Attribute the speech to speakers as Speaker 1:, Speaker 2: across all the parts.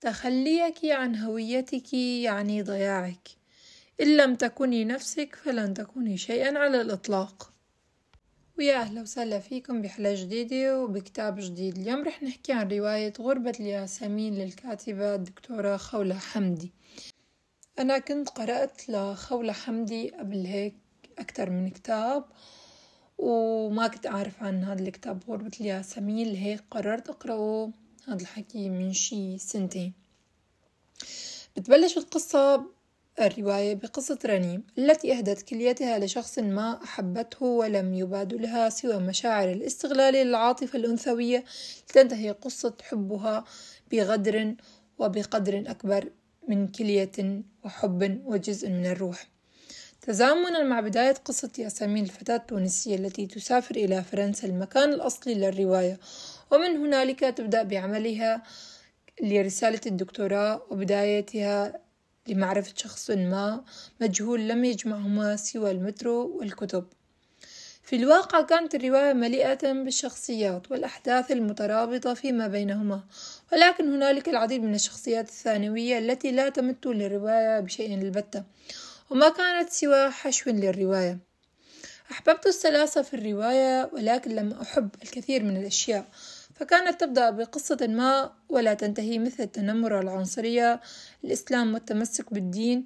Speaker 1: تخليك عن هويتك يعني ضياعك. إن لم تكوني نفسك فلن تكوني شيئا على الإطلاق. ويا أهلا وسهلا فيكم بحلقة جديدة وبكتاب جديد. اليوم رح نحكي عن رواية غربة الياسمين للكاتبة الدكتورة خولة حمدي. أنا كنت قرأت لخولة حمدي قبل هيك أكتر من كتاب وما كنت أعرف عن هذا الكتاب غربة الياسمين لهيك قررت أقرأه. هذا الحكي من شي سنتين. بتبلش القصة الرواية بقصة رنيم التي أهدت كليتها لشخص ما أحبته ولم يبادلها سوى مشاعر الاستغلال للعاطفة الأنثوية. لتنتهي قصة حبها بغدر وبقدر أكبر من كلية وحب وجزء من الروح. تزامنا مع بداية قصة ياسمين الفتاة التونسية التي تسافر إلى فرنسا المكان الأصلي للرواية. ومن هنالك تبدأ بعملها لرسالة الدكتوراه وبدايتها لمعرفة شخص ما مجهول لم يجمعهما سوى المترو والكتب. في الواقع كانت الرواية مليئة بالشخصيات والأحداث المترابطة فيما بينهما ولكن هنالك العديد من الشخصيات الثانوية التي لا تمت للرواية بشيء البتة وما كانت سوى حشو للرواية. أحببت السلاسة في الرواية ولكن لم أحب الكثير من الأشياء فكانت تبدأ بقصة ما ولا تنتهي مثل التنمر والعنصرية الإسلام والتمسك بالدين.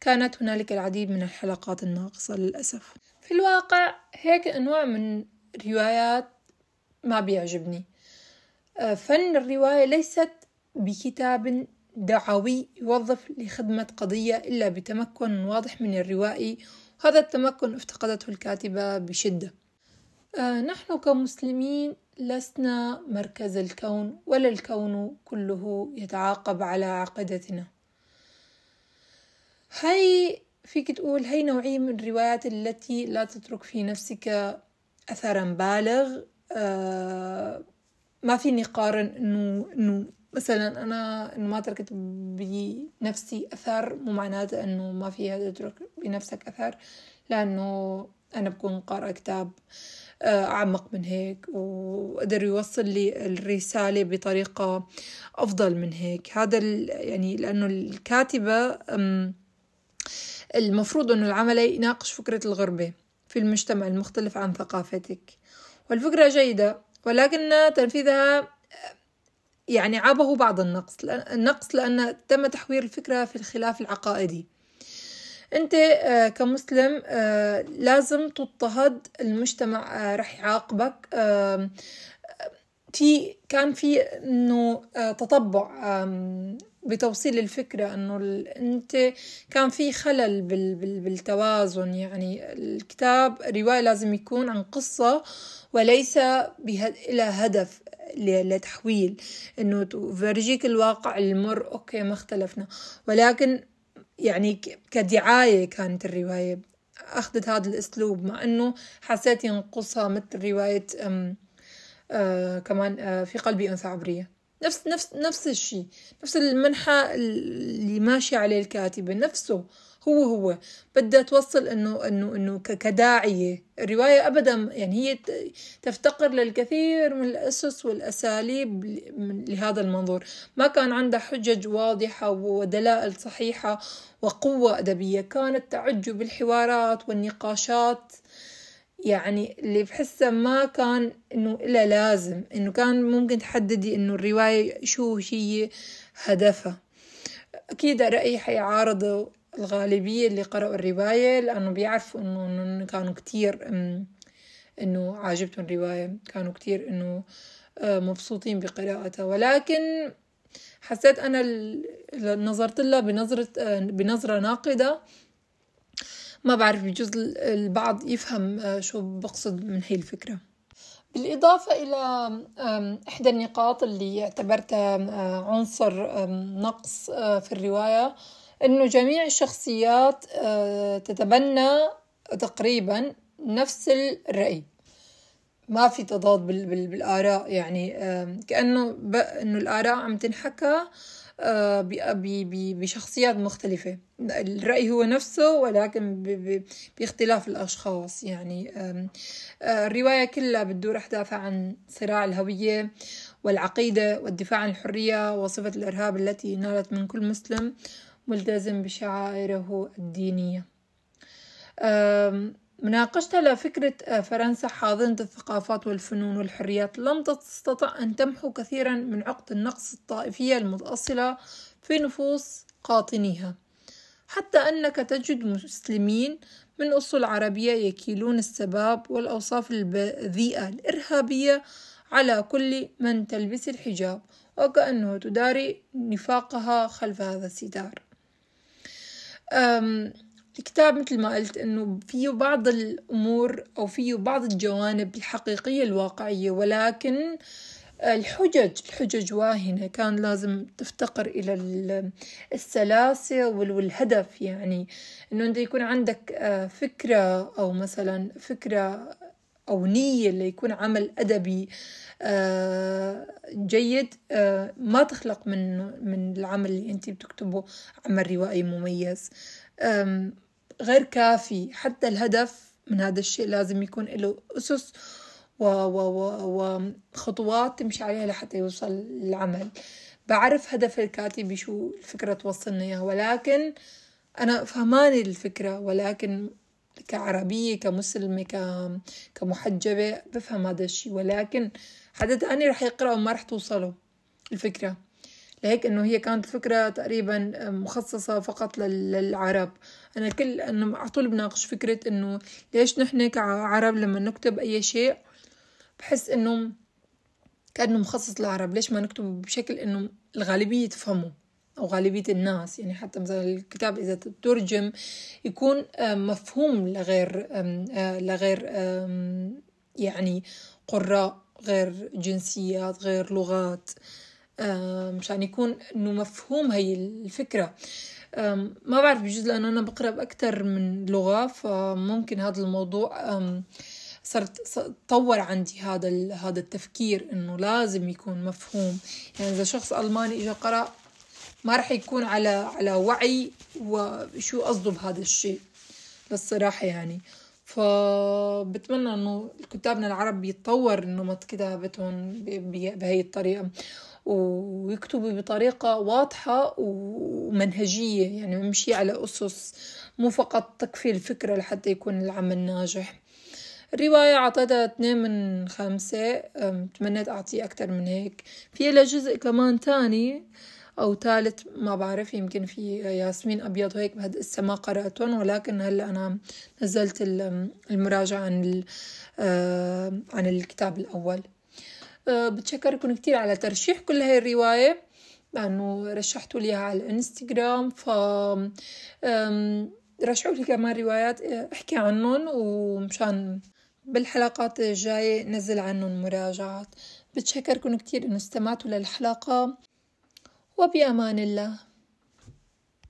Speaker 1: كانت هنالك العديد من الحلقات الناقصة للأسف. في الواقع هيك أنواع من روايات ما بيعجبني. آه، فن الرواية ليست بكتاب دعوي يوظف لخدمة قضية إلا بتمكن واضح من الروائي. هذا التمكن افتقدته الكاتبة بشدة. نحن كمسلمين لسنا مركز الكون ولا الكون كله يتعاقب على عقيدتنا. هاي فيك تقول هاي نوعية من الروايات التي لا تترك في نفسك أثرا بالغ. آه ما فيني قارن إنه إنه مثلا أنا إنه ما تركت بنفسي أثر مو معناته إنه ما فيها تترك بنفسك أثر لأنه أنا بكون قارئة كتاب آه، أعمق من هيك وقدر يوصل لي الرسالة بطريقة أفضل من هيك. هذا يعني لأنه الكاتبة المفروض أنه العمل يناقش فكرة الغربة في المجتمع المختلف عن ثقافتك. والفكرة جيدة ولكن تنفيذها يعني عابه بعض النقص النقص لأن تم تحوير الفكرة في الخلاف العقائدي. انت آه، كمسلم آه، لازم تضطهد المجتمع آه، رح يعاقبك. في كان في إنه تطبع بتوصيل الفكرة إنه انت كان في خلل بالتوازن. يعني الكتاب رواية لازم يكون عن قصة وليس إلى هدف لتحويل. إنه تفرجيك الواقع المر أوكي ما اختلفنا. ولكن يعني كدعاية كانت الرواية. أخذت هذا الأسلوب مع أنه حسيت ينقصها مثل رواية أم آه كمان آه في قلبي أنثى عبرية. نفس نفس نفس الشيء. نفس المنحى اللي ماشي عليه الكاتبة نفسه. هو هو. بدها توصل إنه إنه إنه كداعية. الرواية ابدا يعني هي تفتقر للكثير من الأسس والأساليب لهذا المنظور. ما كان عندها حجج واضحة ودلائل صحيحة وقوة أدبية. كانت تعج بالحوارات والنقاشات. يعني اللي بحسها ما كان إنه إلا لازم. إنه كان ممكن تحددي إنه الرواية شو هي هدفها. أكيد رأيي حيعارضوا الغالبية اللي قرأوا الرواية لأنه بيعرفوا إنه كانوا كتير إنه عاجبتهم الرواية كانوا كتير إنه آه، مبسوطين بقراءتها. ولكن حسيت أنا نظرت لها بنظرة آه، بنظرة ناقدة. ما بعرف بجوز البعض يفهم آه، شو بقصد من هي الفكرة. بالإضافة إلى إحدى النقاط اللي اعتبرتها عنصر نقص في الرواية إنه جميع الشخصيات آه، تتبنى تقريبا نفس الرأي. ما في تضاد بالآراء يعني كأنه إنه الآراء عم تنحكى آه، بشخصيات مختلفة. الرأي هو نفسه ولكن باختلاف الأشخاص يعني آه، الرواية كلها بتدور أحداثها عن صراع الهوية والعقيدة والدفاع عن الحرية وصفة الإرهاب التي نالت من كل مسلم. ملتزم بشعائره الدينية. مناقشتها لفكرة آه، فرنسا حاضنة الثقافات والفنون والحريات. لم تستطع أن تمحو كثيرا من عقد النقص الطائفية المتأصلة في نفوس قاطنيها. حتى أنك تجد مسلمين من أصول عربية يكيلون السباب والأوصاف البذيئة الإرهابية على كل من تلبس الحجاب وكأنه تداري نفاقها خلف هذا الستار. الكتاب مثل ما قلت إنه فيه بعض الأمور أو فيه بعض الجوانب الحقيقية الواقعية ولكن الحجج الحجج واهنة كان لازم تفتقر إلى السلاسة والهدف. يعني إنه أنت يكون عندك آه، فكرة أو مثلا فكرة أو نية ليكون عمل أدبي آه، جيد آه، ما تخلق من من العمل اللي أنت بتكتبه عمل روائي مميز. غير كافي. حتى الهدف من هذا الشيء لازم يكون له أسس وخطوات تمشي عليها لحتى يوصل للعمل. بعرف هدف الكاتب شو الفكرة توصلنا إياها ولكن أنا فهماني الفكرة ولكن كعربية كمسلمة كمحجبة بفهم هذا الشيء ولكن حدا تاني رح يقرأ وما رح توصله الفكرة. لهيك إنه هي كانت الفكرة تقريبا مخصصة فقط للعرب. أنا كل إنه على طول بناقش فكرة إنه ليش نحن كعرب لما نكتب أي شيء بحس إنه كأنه مخصص للعرب. ليش ما نكتبه بشكل إنه الغالبية تفهمه؟ أو غالبية الناس يعني حتى مثلا الكتاب إذا تترجم يكون مفهوم لغير آه، لغير يعني قراء غير جنسيات غير لغات مشان يكون إنه مفهوم هي الفكرة. ما بعرف بجوز لأنه أنا بقرأ بأكتر من لغة فممكن هذا الموضوع صرت تطور عندي هذا هذا التفكير إنه لازم يكون مفهوم. يعني إذا شخص ألماني اجى قرأ ما راح يكون على على وعي وشو قصده بهذا الشيء للصراحة يعني. فبتمنى إنه كتابنا العرب يتطور نمط كتابتهم بهي الطريقة ويكتبوا بطريقة واضحة ومنهجية يعني نمشي على أسس مو فقط تكفي الفكرة لحتى يكون العمل ناجح. الرواية عطيتها اثنين من خمسة تمنيت أعطيه أكتر من هيك. في لها جزء كمان تاني أو ثالث ما بعرف يمكن في ياسمين أبيض وهيك بهد السما ما قرأتهم ولكن هلأ أنا نزلت المراجعة عن عن الكتاب الأول. أه، بتشكركم كتير على ترشيح كل هاي الرواية لأنه رشحتوا لي على الإنستغرام ف رشحوا لي كمان روايات أه، أحكي عنهم ومشان بالحلقات الجاية نزل عنهم مراجعات. بتشكركم كتير إنه استمعتوا للحلقة. وبأمان الله.